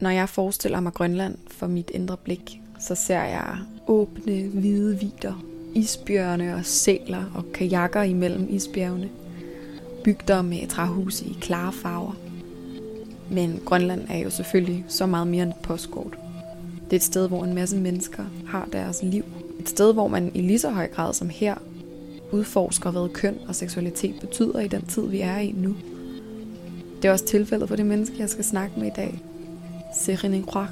Når jeg forestiller mig Grønland for mit indre blik, så ser jeg åbne, hvide vider, isbjørne og sæler og kajakker imellem isbjergene. Bygder med træhuse i klare farver. Men Grønland er jo selvfølgelig så meget mere end et postkort. Det er et sted, hvor en masse mennesker har deres liv. Et sted, hvor man i lige så høj grad som her udforsker, hvad køn og seksualitet betyder i den tid, vi er i nu. Det er også tilfældet for det menneske, jeg skal snakke med i dag. Serine Croix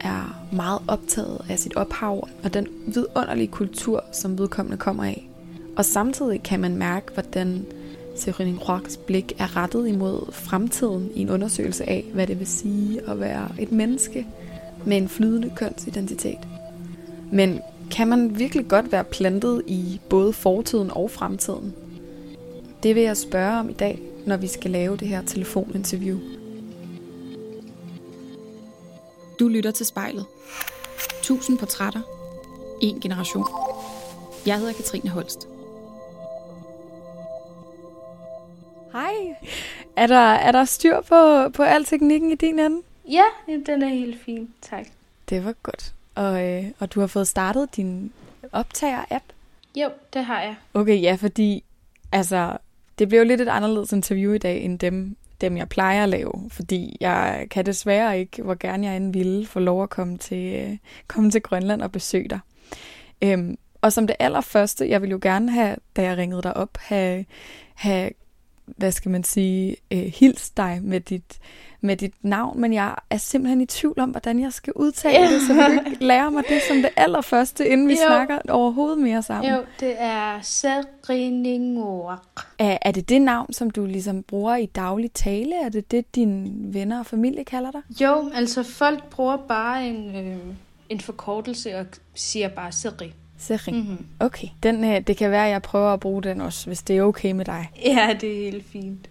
er meget optaget af sit ophav og den vidunderlige kultur, som vedkommende kommer af. Og samtidig kan man mærke, hvordan Serine Kroaks blik er rettet imod fremtiden i en undersøgelse af, hvad det vil sige at være et menneske med en flydende kønsidentitet. Men kan man virkelig godt være plantet i både fortiden og fremtiden? Det vil jeg spørge om i dag, når vi skal lave det her telefoninterview. Du lytter til spejlet. Tusind portrætter. En generation. Jeg hedder Katrine Holst. Hej. Er der, er der styr på, på al teknikken i din ende? Ja, den er helt fin. Tak. Det var godt. Og, øh, og du har fået startet din optager-app? Jo, det har jeg. Okay, ja, fordi altså, det blev lidt et anderledes interview i dag, end dem, dem jeg plejer at lave. Fordi jeg kan desværre ikke, hvor gerne jeg end ville, få lov at komme til, øh, komme til Grønland og besøge dig. Øhm, og som det allerførste, jeg ville jo gerne have, da jeg ringede dig op, have, have hvad skal man sige, øh, hils dig med dit, med dit navn, men jeg er simpelthen i tvivl om, hvordan jeg skal udtale yeah. det, så vil du ikke lære mig det som det allerførste, inden vi jo. snakker overhovedet mere sammen? Jo, det er Seriningor. Er, er det det navn, som du ligesom bruger i daglig tale? Er det det, dine venner og familie kalder dig? Jo, altså folk bruger bare en, øh, en forkortelse og siger bare Seri. Seri. Mm-hmm. Okay. Den, øh, det kan være, at jeg prøver at bruge den også, hvis det er okay med dig. Ja, det er helt fint.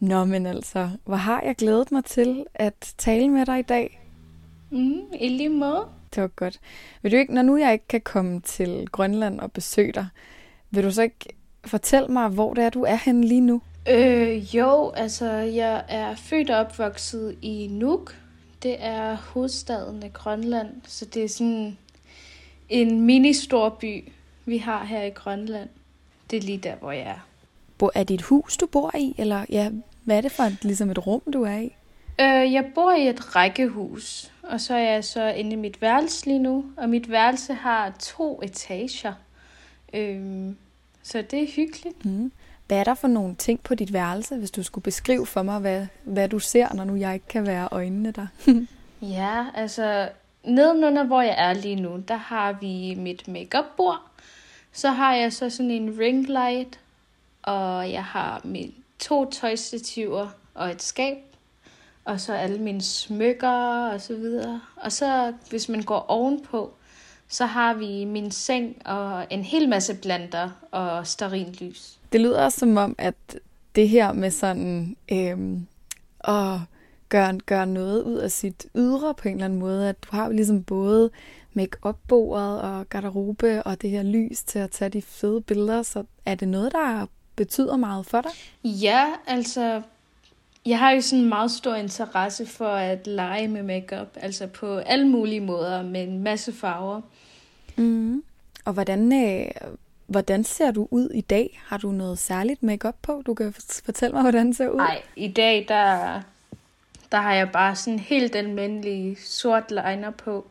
Nå, men altså, hvor har jeg glædet mig til at tale med dig i dag? Mm, I lige måde. Det var godt. Vil du ikke, når nu jeg ikke kan komme til Grønland og besøge dig, vil du så ikke fortælle mig, hvor det er, du er henne lige nu? Øh, jo, altså, jeg er født og opvokset i Nuuk. Det er hovedstaden af Grønland, så det er sådan en mini-stor by, vi har her i Grønland. Det er lige der, hvor jeg er. Er det et hus, du bor i, eller ja, hvad er det for et, ligesom et rum, du er i? Øh, jeg bor i et rækkehus, og så er jeg så inde i mit værelse lige nu, og mit værelse har to etager. Øh, så det er hyggeligt. Mm. Hvad er der for nogle ting på dit værelse, hvis du skulle beskrive for mig, hvad, hvad du ser, når nu jeg ikke kan være øjnene der? ja, altså nedenunder, hvor jeg er lige nu, der har vi mit makeup-bord. Så har jeg så sådan en ring light, og jeg har mine to tøjstativer og et skab, og så alle mine smykker og så videre. Og så, hvis man går ovenpå, så har vi min seng og en hel masse planter og lys. Det lyder som om, at det her med sådan øhm, og gøre, gøre noget ud af sit ydre på en eller anden måde, at du har ligesom både make-up-bordet og garderobe og det her lys til at tage de fede billeder, så er det noget, der betyder meget for dig? Ja, altså, jeg har jo sådan en meget stor interesse for at lege med makeup, altså på alle mulige måder med en masse farver. Mm. Og hvordan, øh, hvordan ser du ud i dag? Har du noget særligt makeup på? Du kan fortælle mig, hvordan det ser ud. Nej, i dag der, der har jeg bare sådan helt almindelig sort liner på,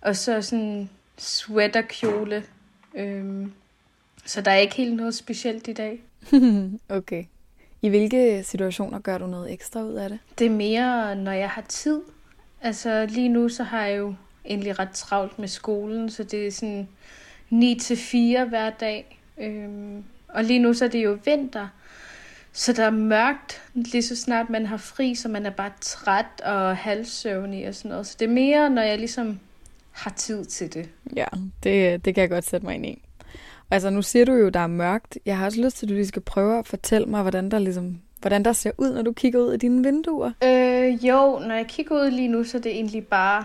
og så sådan sweaterkjole. Øhm, så der er ikke helt noget specielt i dag. okay. I hvilke situationer gør du noget ekstra ud af det? Det er mere, når jeg har tid. Altså lige nu, så har jeg jo egentlig ret travlt med skolen, så det er sådan 9 til 4 hver dag. Øhm, og lige nu, så er det jo vinter, så der er mørkt lige så snart man har fri, så man er bare træt og halvsøvnig og sådan noget. Så det er mere, når jeg ligesom har tid til det. Ja, det, det kan jeg godt sætte mig ind i. Altså, nu siger du jo, der er mørkt. Jeg har også lyst til, at du lige skal prøve at fortælle mig, hvordan der ligesom hvordan der ser ud, når du kigger ud af dine vinduer. Øh, jo, når jeg kigger ud lige nu, så er det egentlig bare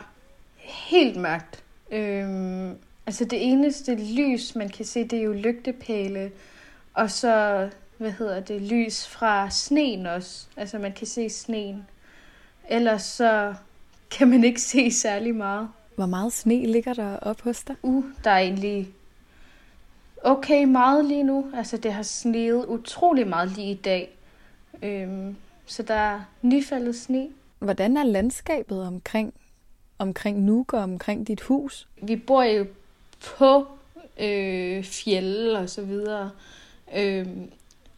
helt mørkt. Øh, altså det eneste lys, man kan se, det er jo lygtepæle, og så, hvad hedder det, lys fra sneen også. Altså man kan se sneen. Ellers så kan man ikke se særlig meget. Hvor meget sne ligger der op hos dig? Uh, der er egentlig okay meget lige nu. Altså, det har sneet utrolig meget lige i dag. Øhm, så der er nyfaldet sne. Hvordan er landskabet omkring, omkring Nuuk og omkring dit hus? Vi bor jo på øh, fjelle og så videre. Øhm,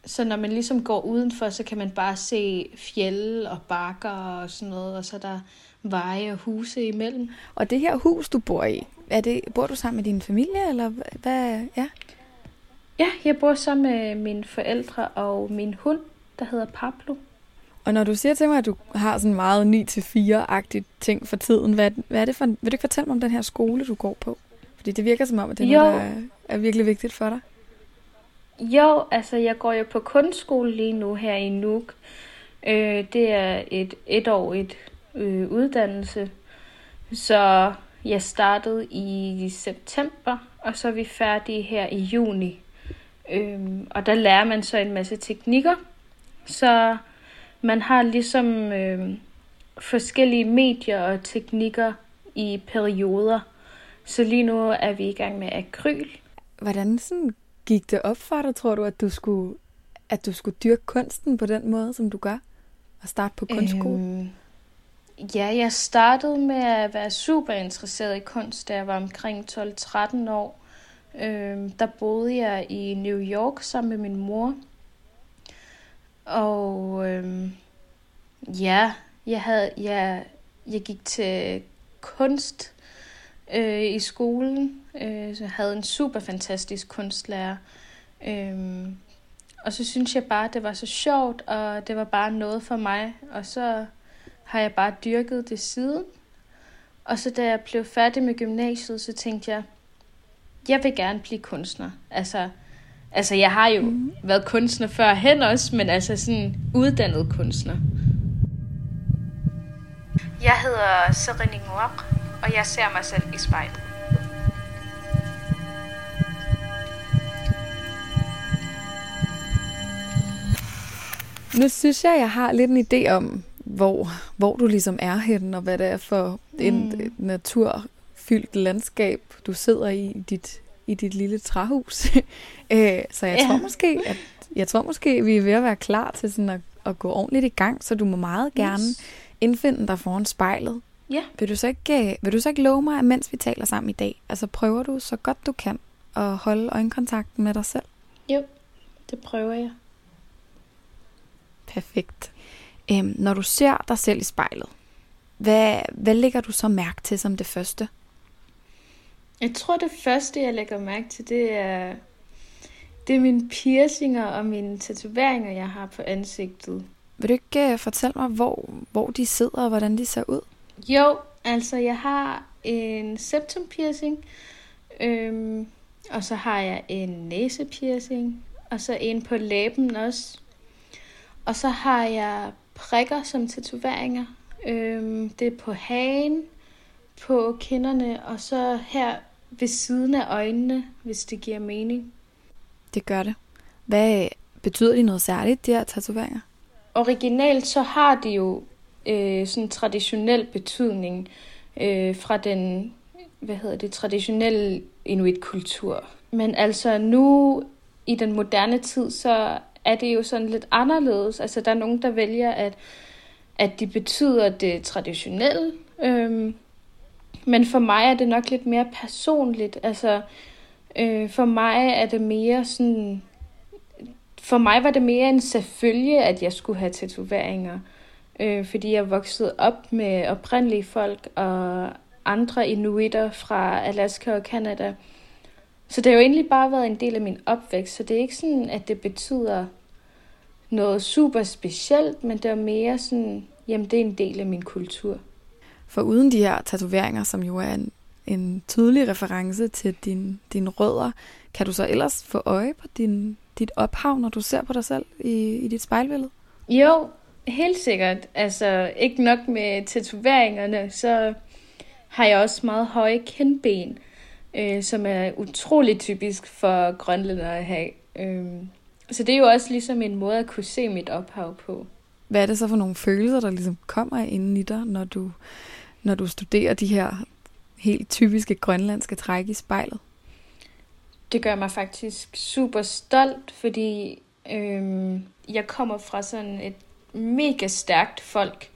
så når man ligesom går udenfor, så kan man bare se fjelle og bakker og sådan noget, og så er der veje og huse imellem. Og det her hus, du bor i, er det, bor du sammen med din familie, eller hvad? Ja. Ja, jeg bor sammen med mine forældre og min hund, der hedder Pablo. Og når du siger til mig, at du har sådan meget 9-4-agtigt ting for tiden, hvad, hvad er det for, vil du ikke fortælle mig om den her skole, du går på? Fordi det virker som om, at det er noget, der er, er virkelig vigtigt for dig. Jo, altså jeg går jo på kunstskole lige nu her i Nuuk. Øh, det er et etårigt øh, uddannelse. Så jeg startede i september, og så er vi færdige her i juni. Øh, og der lærer man så en masse teknikker. Så man har ligesom øh, forskellige medier og teknikker i perioder. Så lige nu er vi i gang med akryl. Hvordan sådan gik det op for dig, tror du, at du skulle, at du skulle dyrke kunsten på den måde, som du gør? Og starte på kunstskole? Øhm, ja, jeg startede med at være super interesseret i kunst, da jeg var omkring 12-13 år. Øhm, der boede jeg i New York sammen med min mor. Og øhm, ja, jeg, havde, jeg, jeg gik til kunst øh, i skolen. Øh, så jeg havde en super fantastisk kunstlærer. Øh, og så synes jeg bare, at det var så sjovt, og det var bare noget for mig. Og så har jeg bare dyrket det siden. Og så da jeg blev færdig med gymnasiet, så tænkte jeg, jeg vil gerne blive kunstner. Altså, altså jeg har jo mm. været kunstner før hen også, men altså sådan uddannet kunstner. Jeg hedder Serene Ngok, og jeg ser mig selv i spejlet. Nu synes jeg, jeg har lidt en idé om, hvor, hvor du ligesom er henne, og hvad det er for en mm. naturfyldt landskab, du sidder i, i dit, i dit lille træhus. Så jeg ja. tror måske, at jeg tror måske, vi er ved at være klar til sådan at, at gå ordentligt i gang, så du må meget gerne yes. indfinde dig foran spejlet. Ja. Vil du, så ikke, øh, vil du så ikke love mig, at mens vi taler sammen i dag, altså prøver du så godt du kan at holde øjenkontakten med dig selv? Jo, det prøver jeg. Perfekt. Øhm, når du ser dig selv i spejlet, hvad, hvad lægger du så mærke til som det første? Jeg tror, det første, jeg lægger mærke til, det er, det er mine piercinger og mine tatoveringer, jeg har på ansigtet. Vil du ikke uh, fortælle mig, hvor, hvor de sidder og hvordan de ser ud? Jo, altså jeg har en septum piercing, øhm, og så har jeg en næsepiercing, og så en på læben også. Og så har jeg prikker som tatoveringer. Øhm, det er på hagen, på kinderne, og så her ved siden af øjnene, hvis det giver mening. Det gør det. Hvad betyder de noget særligt, de her tatoveringer? Originalt så har de jo øh, sådan traditionel betydning øh, fra den hvad hedder det, traditionelle inuit-kultur. Men altså nu i den moderne tid, så er det jo sådan lidt anderledes. Altså der er nogen, der vælger, at, at de betyder det traditionelle. Øhm, men for mig er det nok lidt mere personligt. Altså øh, for mig er det mere sådan... For mig var det mere en selvfølge, at jeg skulle have tatoveringer øh, fordi jeg voksede op med oprindelige folk og andre inuitter fra Alaska og Kanada. Så det har jo egentlig bare været en del af min opvækst, så det er ikke sådan, at det betyder noget super specielt, men det er mere sådan, jamen det er en del af min kultur. For uden de her tatoveringer, som jo er en, en tydelig reference til din, din rødder, kan du så ellers få øje på din, dit ophav, når du ser på dig selv i, i dit spejlbillede? Jo, Helt sikkert. Altså, ikke nok med tatoveringerne, så har jeg også meget høje kindben, øh, som er utrolig typisk for grønlændere at have. Øh, så det er jo også ligesom en måde at kunne se mit ophav på. Hvad er det så for nogle følelser, der ligesom kommer ind i dig, når du, når du studerer de her helt typiske grønlandske træk i spejlet? Det gør mig faktisk super stolt, fordi øhm, jeg kommer fra sådan et mega stærkt folk.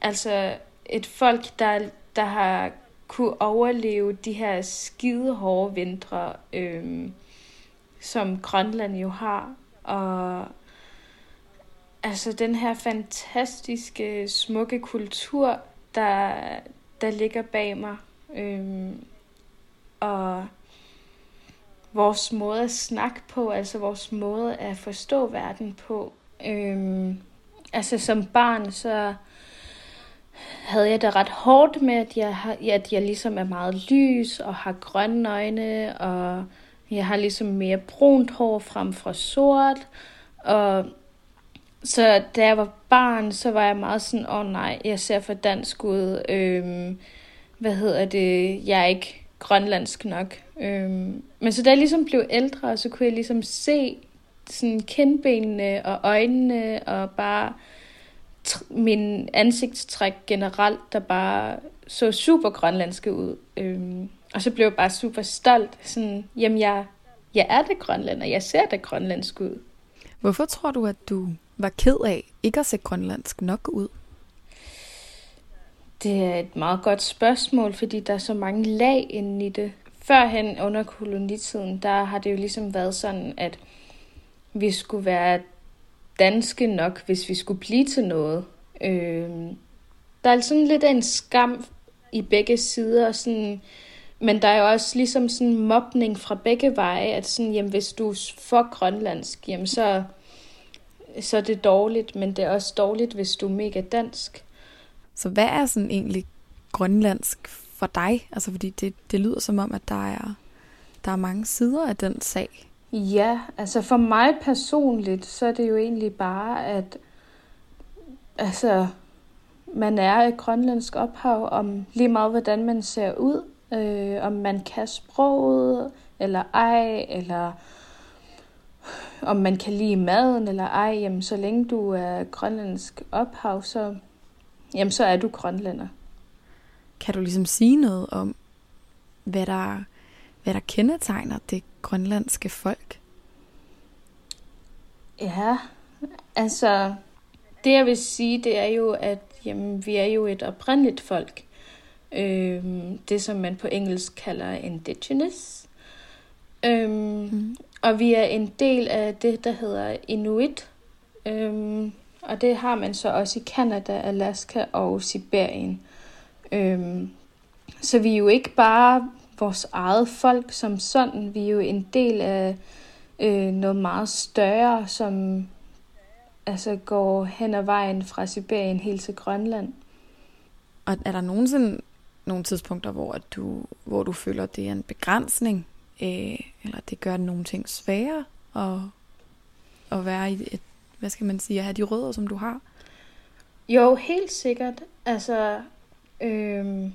Altså et folk, der, der har kunne overleve de her skide hårde vintre, øhm, som Grønland jo har. Og altså den her fantastiske, smukke kultur, der, der ligger bag mig. Øhm, og vores måde at snakke på, altså vores måde at forstå verden på. Øhm, altså som barn, så havde jeg det ret hårdt med, at jeg, har, at jeg ligesom er meget lys og har grønne øjne, og jeg har ligesom mere brunt hår frem for sort. Og så da jeg var barn, så var jeg meget sådan, åh oh, nej, jeg ser for dansk ud. Øhm, hvad hedder det? Jeg er ikke grønlandsk nok. Øhm, men så da jeg ligesom blev ældre, så kunne jeg ligesom se sådan kindbenene og øjnene og bare min ansigtstræk generelt, der bare så super grønlandske ud. Øhm, og så blev jeg bare super stolt. Sådan, jamen, jeg, jeg er det grønlander. Jeg ser det grønlandsk ud. Hvorfor tror du, at du var ked af ikke at se grønlandsk nok ud? Det er et meget godt spørgsmål, fordi der er så mange lag inde i det. Førhen under kolonitiden, der har det jo ligesom været sådan, at vi skulle være danske nok, hvis vi skulle blive til noget. Øh, der er sådan lidt af en skam i begge sider, sådan, men der er jo også ligesom sådan mobning fra begge veje, at sådan, jamen, hvis du er for grønlandsk, jamen, så, så er det dårligt, men det er også dårligt, hvis du er mega dansk. Så hvad er sådan egentlig grønlandsk for dig? Altså fordi det, det lyder som om, at der er, der er mange sider af den sag. Ja, altså for mig personligt, så er det jo egentlig bare, at altså, man er et grønlandsk ophav, om lige meget hvordan man ser ud, øh, om man kan sproget, eller ej, eller om man kan lide maden eller ej, jamen så længe du er grønlandsk ophav, så, jamen, så er du grønlænder. Kan du ligesom sige noget om, hvad der, hvad der kendetegner det grønlandske folk? Ja, altså det jeg vil sige, det er jo, at jamen, vi er jo et oprindeligt folk. Øhm, det som man på engelsk kalder indigenous. Øhm, mm. Og vi er en del af det, der hedder Inuit. Øhm, og det har man så også i Canada, Alaska og Sibirien. Øhm, så vi er jo ikke bare vores eget folk som sådan. Vi er jo en del af øh, noget meget større, som altså går hen ad vejen fra Sibirien helt til Grønland. Og er der nogensinde nogle tidspunkter, hvor du, hvor du føler, at det er en begrænsning, øh, eller det gør nogle ting sværere at, at være i et, hvad skal man sige, at have de rødder, som du har? Jo, helt sikkert. Altså, øhm,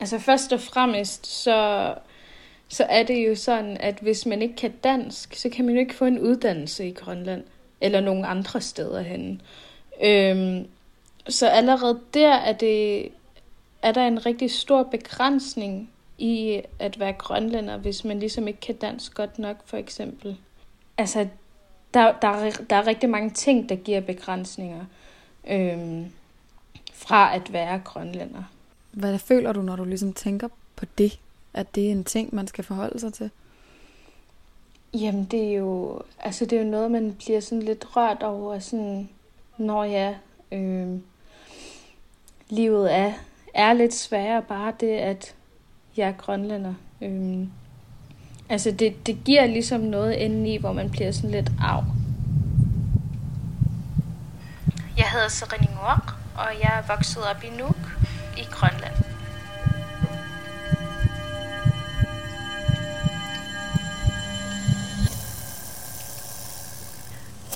altså først og fremmest, så, så er det jo sådan, at hvis man ikke kan dansk, så kan man jo ikke få en uddannelse i Grønland, eller nogen andre steder hen. Øhm, så allerede der er, det, er der en rigtig stor begrænsning i at være grønlænder, hvis man ligesom ikke kan dansk godt nok, for eksempel. Altså, der, der, der er rigtig mange ting, der giver begrænsninger øhm, fra at være grønlænder. Hvad føler du, når du ligesom tænker på det? At det er en ting, man skal forholde sig til? Jamen, det er jo, altså, det er jo noget, man bliver sådan lidt rørt over, sådan, når ja, øh, livet er, er lidt sværere, bare det, at jeg er grønlænder. Øh, altså, det, det giver ligesom noget indeni, hvor man bliver sådan lidt af. Jeg hedder Serene Ngok, og jeg er vokset op i Nuuk i Grønland.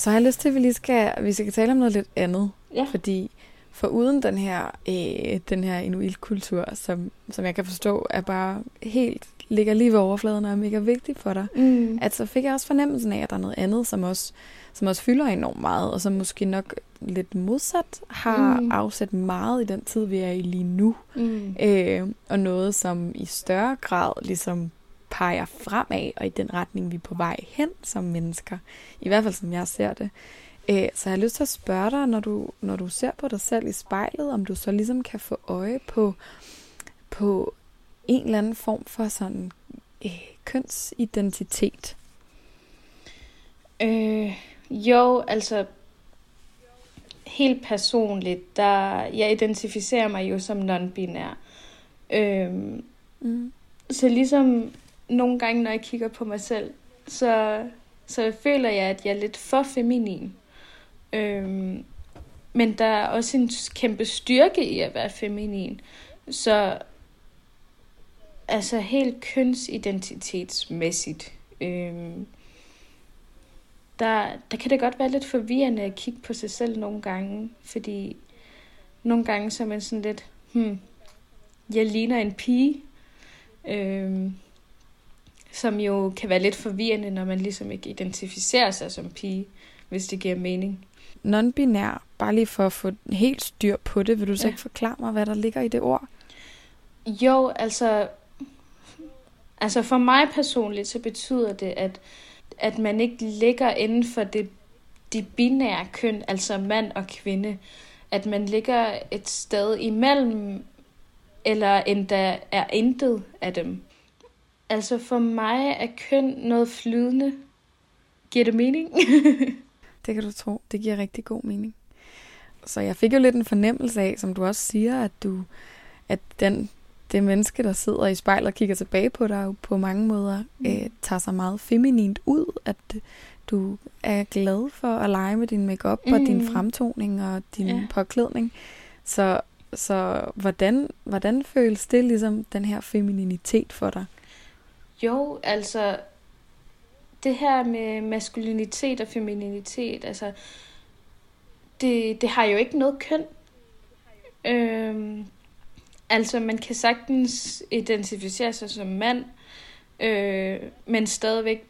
Så har jeg lyst til, at vi lige skal, vi skal tale om noget lidt andet. Ja. Fordi For uden den her, øh, den her inuit-kultur, som, som jeg kan forstå, er bare helt ligger lige ved overfladen og er mega vigtig for dig, Mm. at så fik jeg også fornemmelsen af, at der er noget andet, som også, som også fylder enormt meget, og som måske nok lidt modsat har Mm. afsat meget i den tid, vi er i lige nu. Mm. Øh, og noget, som i større grad ligesom peger fremad, og i den retning, vi er på vej hen som mennesker. I hvert fald, som jeg ser det. Øh, så jeg har lyst til at spørge dig, når du, når du ser på dig selv i spejlet, om du så ligesom kan få øje på, på en eller anden form for sådan øh, kønsidentitet. Øh, jo, altså helt personligt, der jeg identificerer mig jo som non-binær. Øhm, Mm. så ligesom nogle gange, når jeg kigger på mig selv, så, så føler jeg, at jeg er lidt for feminin. Øhm, men der er også en kæmpe styrke i at være feminin. Så altså helt kønsidentitetsmæssigt, øhm, der, der kan det godt være lidt forvirrende at kigge på sig selv nogle gange, fordi nogle gange så er man sådan lidt, hmm, jeg ligner en pige, øhm, som jo kan være lidt forvirrende, når man ligesom ikke identificerer sig som pige, hvis det giver mening. Non-binær, bare lige for at få helt styr på det, vil du så Ja. ikke forklare mig, hvad der ligger i det ord? Jo, altså, altså for mig personligt, så betyder det, at, at man ikke ligger inden for det, de binære køn, altså mand og kvinde. At man ligger et sted imellem, eller endda er intet af dem. Altså for mig er køn noget flydende. Giver det mening? Det kan du tro. Det giver rigtig god mening. Så jeg fik jo lidt en fornemmelse af, som du også siger, at du, at den, det menneske, der sidder i spejlet og kigger tilbage på dig, jo på mange måder Mm. øh, tager sig meget feminint ud. At du er glad for at lege med din makeup mm. og din Mm. fremtoning og din Ja. ja. påklædning. Så, så hvordan, hvordan føles det ligesom, den her femininitet for dig? Jo, altså det her med maskulinitet og femininitet, altså det, det har jo ikke noget køn. Øhm, altså man kan sagtens identificere sig som mand, øh, men stadigvæk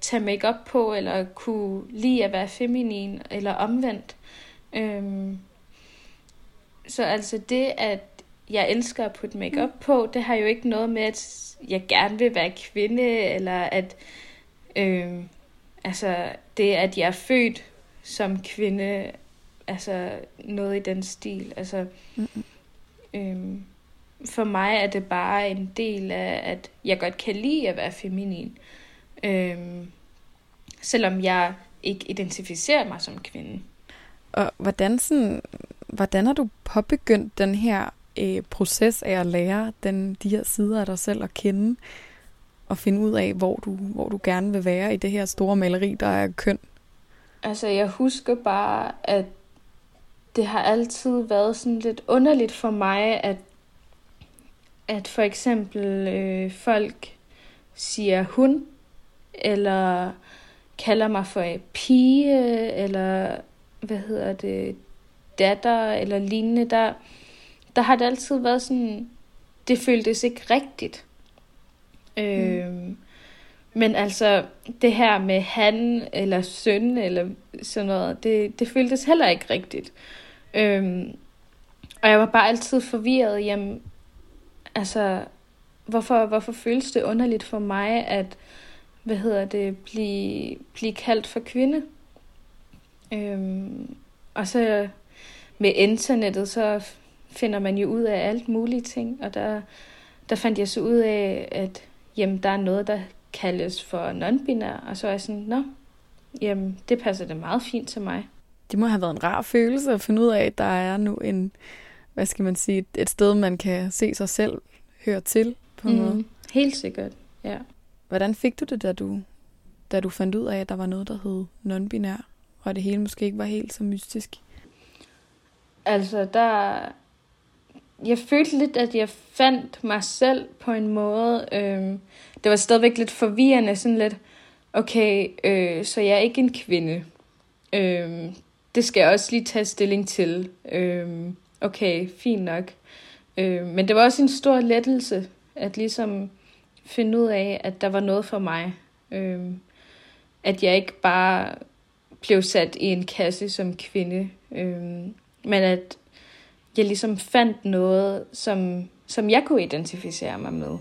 tage makeup på, eller kunne lide at være feminin, eller omvendt. Øhm, så altså det, at jeg elsker at putte makeup på, det har jo ikke noget med, at jeg gerne vil være kvinde, eller at øh, altså det, at jeg er født som kvinde, altså noget i den stil. Altså, Mm-mm. øh, for mig er det bare en del af, at jeg godt kan lide at være feminin. Øh, selvom jeg ikke identificerer mig som kvinde. Og hvordan, sådan, hvordan har du påbegyndt den her øh, proces af at lære den, de her sider af dig selv at kende, og finde ud af, hvor du, hvor du gerne vil være i det her store maleri, der er køn? Altså, jeg husker bare, at det har altid været sådan lidt underligt for mig, at, at for eksempel øh, folk siger hun, eller kalder mig for en pige, eller hvad hedder det, datter, eller lignende. Der, der har det altid været sådan, det føltes ikke rigtigt. Mm. Men altså, det her med han eller søn eller sådan noget, det, det føltes heller ikke rigtigt. Øhm, og jeg var bare altid forvirret, jamen, altså, hvorfor, hvorfor føles det underligt for mig, at, hvad hedder det, blive, blive kaldt for kvinde? Øhm, og så med internettet, så finder man jo ud af alt mulige ting, og der, der fandt jeg så ud af, at jamen, der er noget, der kaldes for non-binær, og så er jeg sådan, nå, jamen, det passer da meget fint til mig. Det må have været en rar følelse at finde ud af, at der er nu en, hvad skal man sige, et sted, man kan se sig selv høre til på en mm. måde. Helt sikkert, ja. Hvordan fik du det, da du, da du fandt ud af, at der var noget, der hed non-binær, og det hele måske ikke var helt så mystisk? Altså, der... Jeg følte lidt, at jeg fandt mig selv på en måde. Øh, det var stadigvæk lidt forvirrende, sådan lidt, okay, øh, så jeg er ikke en kvinde. Øh, det skal jeg også lige tage stilling til. Øh, okay, fint nok. Øh, men det var også en stor lettelse, at ligesom finde ud af, at der var noget for mig. Øh, at jeg ikke bare blev sat i en kasse som kvinde, øh, men at jeg ligesom fandt noget, som, som jeg kunne identificere mig med.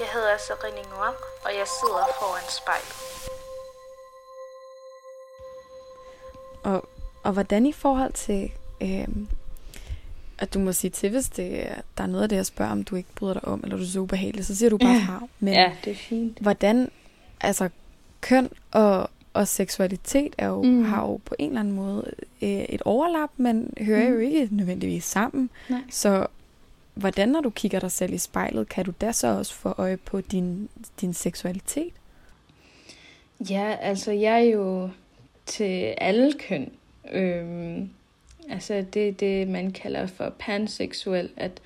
Jeg hedder Serine Nguyen, og jeg sidder foran spejlet. Og, og hvordan i forhold til, øh, at du må sige til, hvis det, der er noget af det, jeg spørger, om du ikke bryder dig om, eller du er så ubehagelig, så siger du bare fra. Men ja, det er fint. Hvordan, altså køn og, og seksualitet er jo, mm. har jo på en eller anden måde øh, et overlap, men hører mm. jo ikke nødvendigvis sammen. Nej. Så hvordan, når du kigger dig selv i spejlet, kan du da så også få øje på din, din seksualitet? Ja, altså jeg er jo til alle køn. Øhm, altså det er det, man kalder for panseksuel, at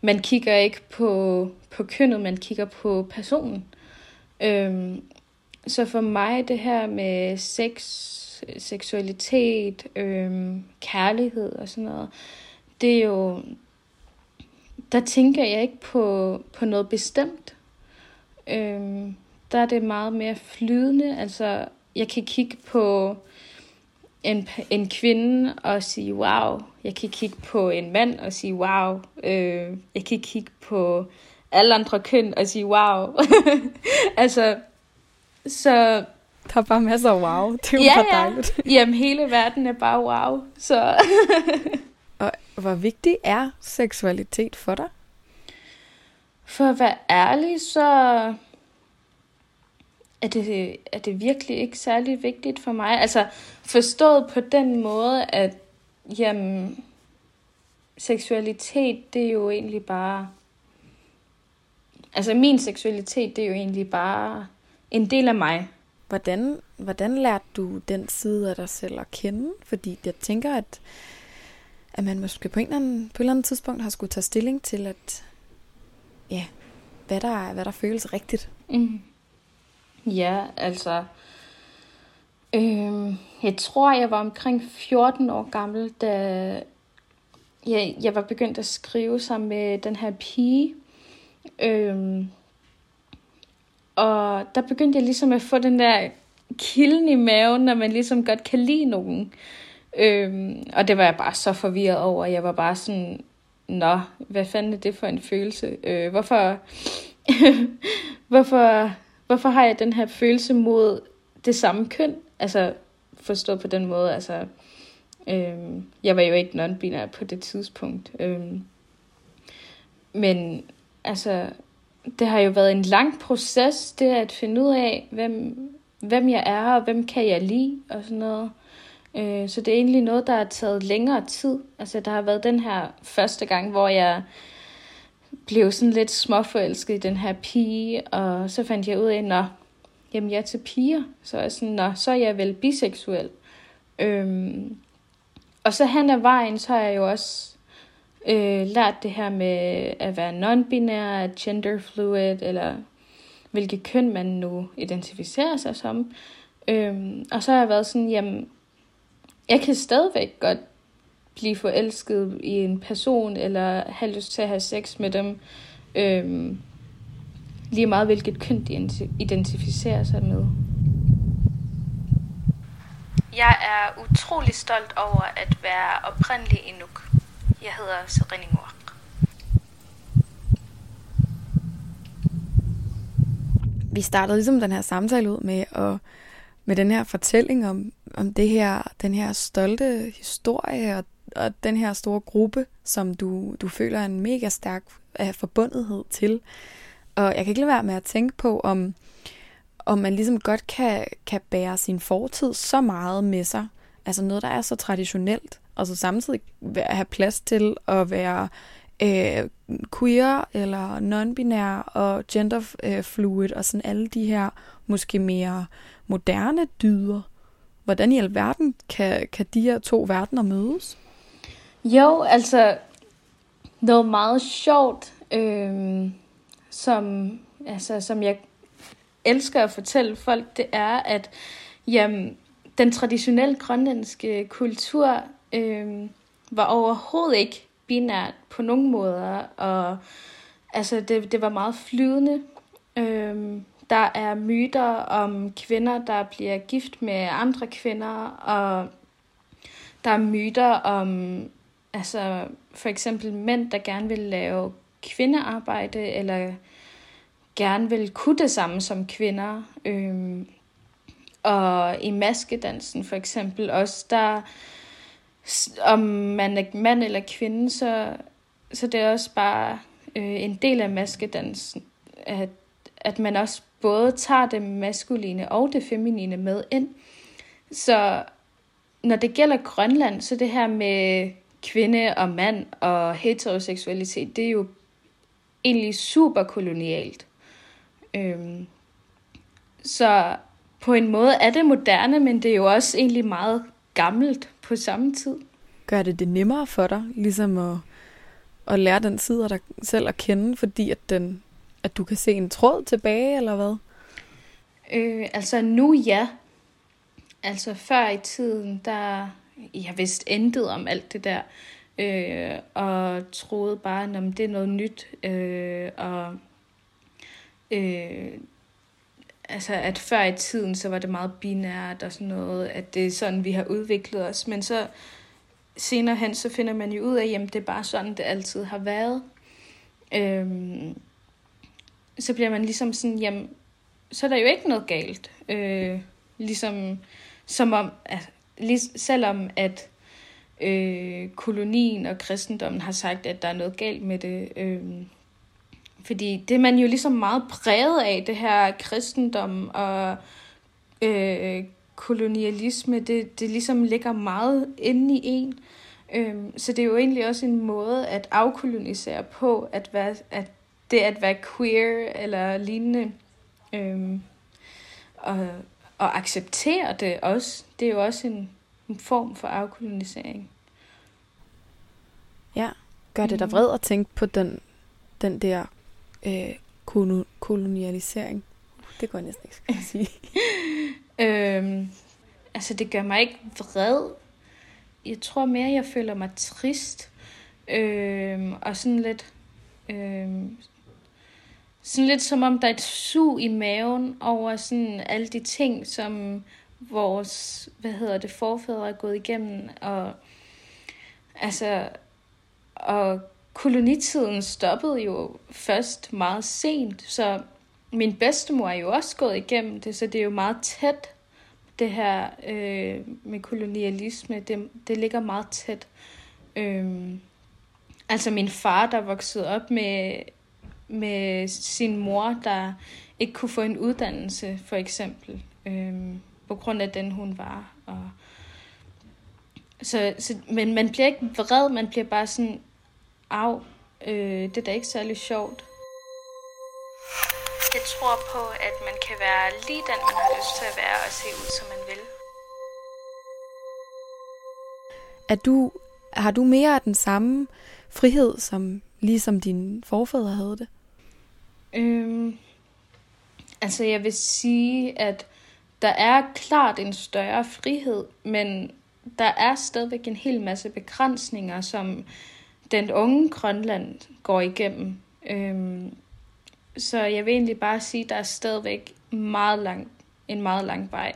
man kigger ikke på, på kønnet, man kigger på personen. Øhm, så for mig det her med sex, seksualitet, øh, kærlighed og sådan noget, det er jo, der tænker jeg ikke på, på noget bestemt. Øh, der er det meget mere flydende, altså jeg kan kigge på en, en kvinde og sige wow. Jeg kan kigge på en mand og sige wow. Øh, jeg kan kigge på alle andre køn og sige wow. altså, så... Der er bare masser af wow. Det er jo ja, bare dejligt. Ja. Jamen, hele verden er bare wow. Så... og hvor vigtig er seksualitet for dig? For at være ærlig, så er det, er det virkelig ikke særlig vigtigt for mig. Altså forstået på den måde, at jamen, seksualitet, det er jo egentlig bare... Altså min seksualitet, det er jo egentlig bare en del af mig. Hvordan, hvordan lærte du den side af dig selv at kende? Fordi jeg tænker, at, at man måske på, en eller anden, på et eller andet tidspunkt har skulle tage stilling til, at ja, hvad der, hvad der føles rigtigt. Mm. Ja, altså... Øh, jeg tror, jeg var omkring 14 år gammel, da jeg, jeg var begyndt at skrive sammen med den her pige. Øh, og der begyndte jeg ligesom at få den der kilden i maven, når man ligesom godt kan lide nogen. Øhm, og det var jeg bare så forvirret over. Jeg var bare sådan, nå, hvad fanden er det for en følelse? Øh, hvorfor, hvorfor hvorfor har jeg den her følelse mod det samme køn? Altså forstået på den måde, altså øhm, jeg var jo ikke non-binær på det tidspunkt. Øhm, men altså, det har jo været en lang proces, det at finde ud af, hvem, hvem jeg er, og hvem kan jeg lide, og sådan noget. Øh, så det er egentlig noget, der har taget længere tid. Altså, der har været den her første gang, hvor jeg blev sådan lidt småforelsket i den her pige, og så fandt jeg ud af, at jamen jeg er til piger, så er sådan, nå, så er jeg vel biseksuel. Øhm, og så hen ad vejen, så har jeg jo også øh, lært det her med at være non-binær, genderfluid, eller hvilket køn man nu identificerer sig som. Øhm, og så har jeg været sådan, jamen, jeg kan stadigvæk godt blive forelsket i en person, eller have lyst til at have sex med dem. Øhm, lige meget hvilket køn de identificerer sig med. Jeg er utrolig stolt over at være oprindelig Inuk. Jeg hedder Serene Ngor. Vi startede ligesom den her samtale ud med at med den her fortælling om, om det her, den her stolte historie og og den her store gruppe, som du, du føler en mega stærk forbundethed til. Og jeg kan ikke lade være med at tænke på, om, om man ligesom godt kan, kan bære sin fortid så meget med sig. Altså noget, der er så traditionelt, og så samtidig have plads til at være øh, queer eller non-binær og genderfluid og sådan alle de her måske mere moderne dyder. Hvordan i alverden kan, kan de her to verdener mødes? Jo, altså noget meget sjovt, øh, som, altså, som jeg elsker at fortælle folk, det er, at jamen, den traditionelle grønlandske kultur øh, var overhovedet ikke binært på nogen måder, og altså det, det var meget flydende. Øh, der er myter om kvinder, der bliver gift med andre kvinder, og der er myter om altså for eksempel mænd, der gerne vil lave kvindearbejde, eller gerne vil kunne det samme som kvinder. Øhm, og i maskedansen for eksempel også, der om man er mand eller kvinde, så, så det er også bare øh, en del af maskedansen, at, at man også både tager det maskuline og det feminine med ind. Så når det gælder Grønland, så det her med kvinde og mand og heteroseksualitet, det er jo egentlig super kolonialt. Øhm, så på en måde er det moderne, men det er jo også egentlig meget gammelt på samme tid. Gør det det nemmere for dig, ligesom at, at lære den side af dig selv at kende, fordi at, den, at du kan se en tråd tilbage, eller hvad? Øh, altså nu ja. Altså før i tiden, der jeg vidste intet om alt det der, øh, og troede bare, at det er noget nyt, øh, og øh, altså at før i tiden, så var det meget binært og sådan noget, at det er sådan, vi har udviklet os, men så senere hen, så finder man jo ud af, at det er bare sådan, det altid har været. Øhm, så bliver man ligesom sådan, jamen, så er der jo ikke noget galt. Øh, ligesom, som om, at, lig, selvom at øh, kolonien og kristendommen har sagt, at der er noget galt med det. Øh, fordi det er man jo ligesom meget præget af, det her kristendom og øh, kolonialisme, det, det ligesom ligger meget inde i en. Øh, så det er jo egentlig også en måde at afkolonisere på, at, være, at det at være queer eller lignende. Øh, og, og acceptere det også. Det er jo også en, en form for afkolonisering. Ja, gør det dig mm. vred at tænke på den, den der øh, kolonialisering? Det går jeg næsten ikke skal sige. øhm, altså, det gør mig ikke vred. Jeg tror mere, jeg føler mig trist. Øhm, og sådan lidt... Øhm, sådan lidt som om, der er et sug i maven over sådan alle de ting, som vores, hvad hedder det, forfædre er gået igennem. Og altså, og kolonitiden stoppede jo først meget sent, så min bedstemor er jo også gået igennem det, så det er jo meget tæt, det her øh, med kolonialisme, det, det ligger meget tæt. Øhm, altså min far, der voksede op med, med sin mor, der ikke kunne få en uddannelse, for eksempel, øhm, på grund af den, hun var. Og så, så, men man bliver ikke vred, man bliver bare sådan, af, øh, det er da ikke særlig sjovt. Jeg tror på, at man kan være lige den, man har lyst til at være, og se ud, som man vil. Er du, har du mere af den samme frihed, som ligesom dine forfædre havde det? Øhm, altså, jeg vil sige, at der er klart en større frihed, men der er stadigvæk en hel masse begrænsninger, som den unge Grønland går igennem. Øhm, så jeg vil egentlig bare sige, at der er stadigvæk meget lang, en meget lang vej,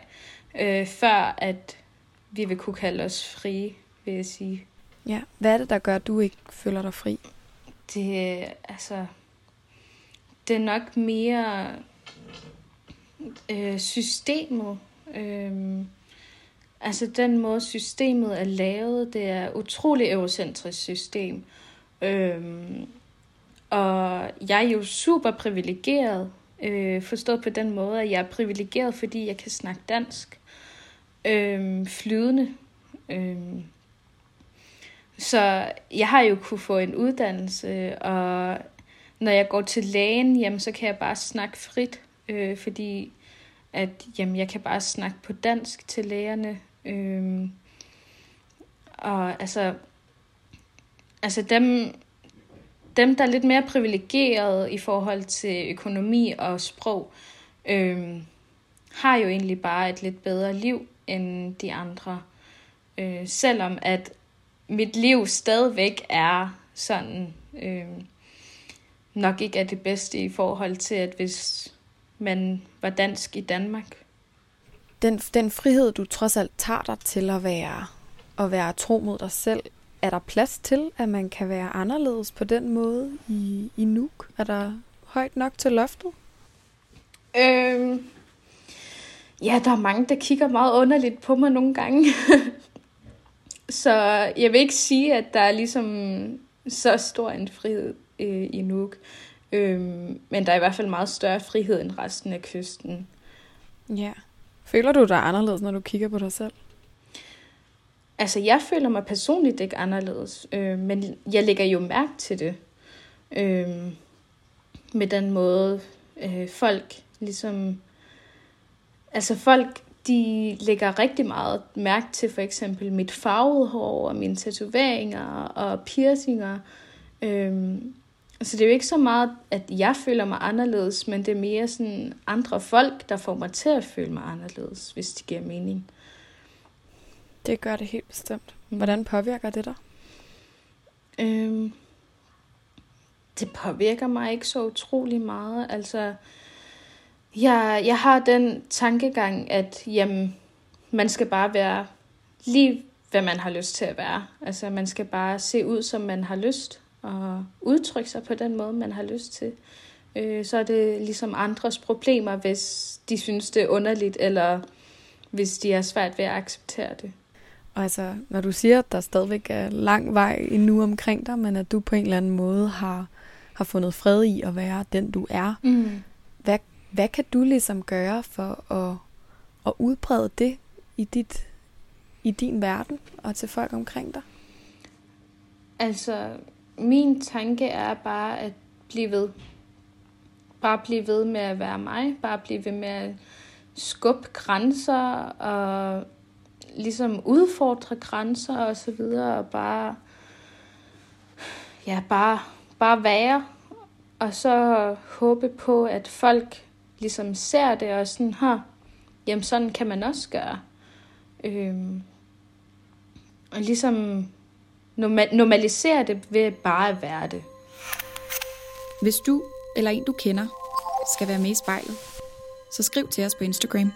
øh, før at vi vil kunne kalde os frie, vil jeg sige. Ja, hvad er det, der gør, at du ikke føler dig fri? Det, altså, det er nok mere øh, systemet. Øh, Altså den måde systemet er lavet, det er et utrolig eurocentrisk system. Øhm, og jeg er jo super privilegeret, øh, forstået på den måde, at jeg er privilegeret, fordi jeg kan snakke dansk øh, flydende. Øh, så jeg har jo kunne få en uddannelse, og når jeg går til lægen, jamen, så kan jeg bare snakke frit, øh, fordi at jamen, jeg kan bare snakke på dansk til lægerne. Øhm, og altså, altså dem, dem, der er lidt mere privilegerede i forhold til økonomi og sprog, øhm, har jo egentlig bare et lidt bedre liv end de andre. Øh, selvom at mit liv stadigvæk er sådan, øh, nok ikke er det bedste i forhold til, at hvis man var dansk i Danmark. Den, den frihed, du trods alt tager dig til at være, at være tro mod dig selv, er der plads til, at man kan være anderledes på den måde i, i Nuuk? Er der højt nok til loftet? Øhm, ja, der er mange, der kigger meget underligt på mig nogle gange. så jeg vil ikke sige, at der er ligesom så stor en frihed øh, i Nuuk. Øhm, men der er i hvert fald meget større frihed end resten af kysten. Ja. Føler du dig anderledes, når du kigger på dig selv? Altså, jeg føler mig personligt ikke anderledes, øh, men jeg lægger jo mærke til det. Øh, med den måde, øh, folk ligesom... Altså, folk, de lægger rigtig meget mærke til for eksempel mit farvede hår og mine tatoveringer og piercinger. Øh, så det er jo ikke så meget, at jeg føler mig anderledes, men det er mere sådan andre folk, der får mig til at føle mig anderledes, hvis det giver mening. Det gør det helt bestemt. Hvordan påvirker det dig? Øhm, det påvirker mig ikke så utrolig meget. Altså, jeg, jeg har den tankegang, at jamen, man skal bare være lige, hvad man har lyst til at være. Altså, man skal bare se ud, som man har lyst, og udtrykke sig på den måde, man har lyst til. Øh, så er det ligesom andres problemer, hvis de synes, det er underligt, eller hvis de er svært ved at acceptere det. Og altså, når du siger, at der stadigvæk er lang vej endnu omkring dig, men at du på en eller anden måde har, har fundet fred i at være den, du er, mm. hvad, hvad kan du ligesom gøre for at, at udbrede det i, dit, i din verden og til folk omkring dig? Altså, min tanke er bare at blive ved. Bare blive ved med at være mig. Bare blive ved med at skubbe grænser og ligesom udfordre grænser og så videre, og bare, ja, bare, bare være, og så håbe på, at folk ligesom ser det, og sådan, her, jamen sådan kan man også gøre. Øhm, og ligesom normalisere det ved bare at være det. Hvis du eller en du kender skal være med i spejlet, så skriv til os på Instagram.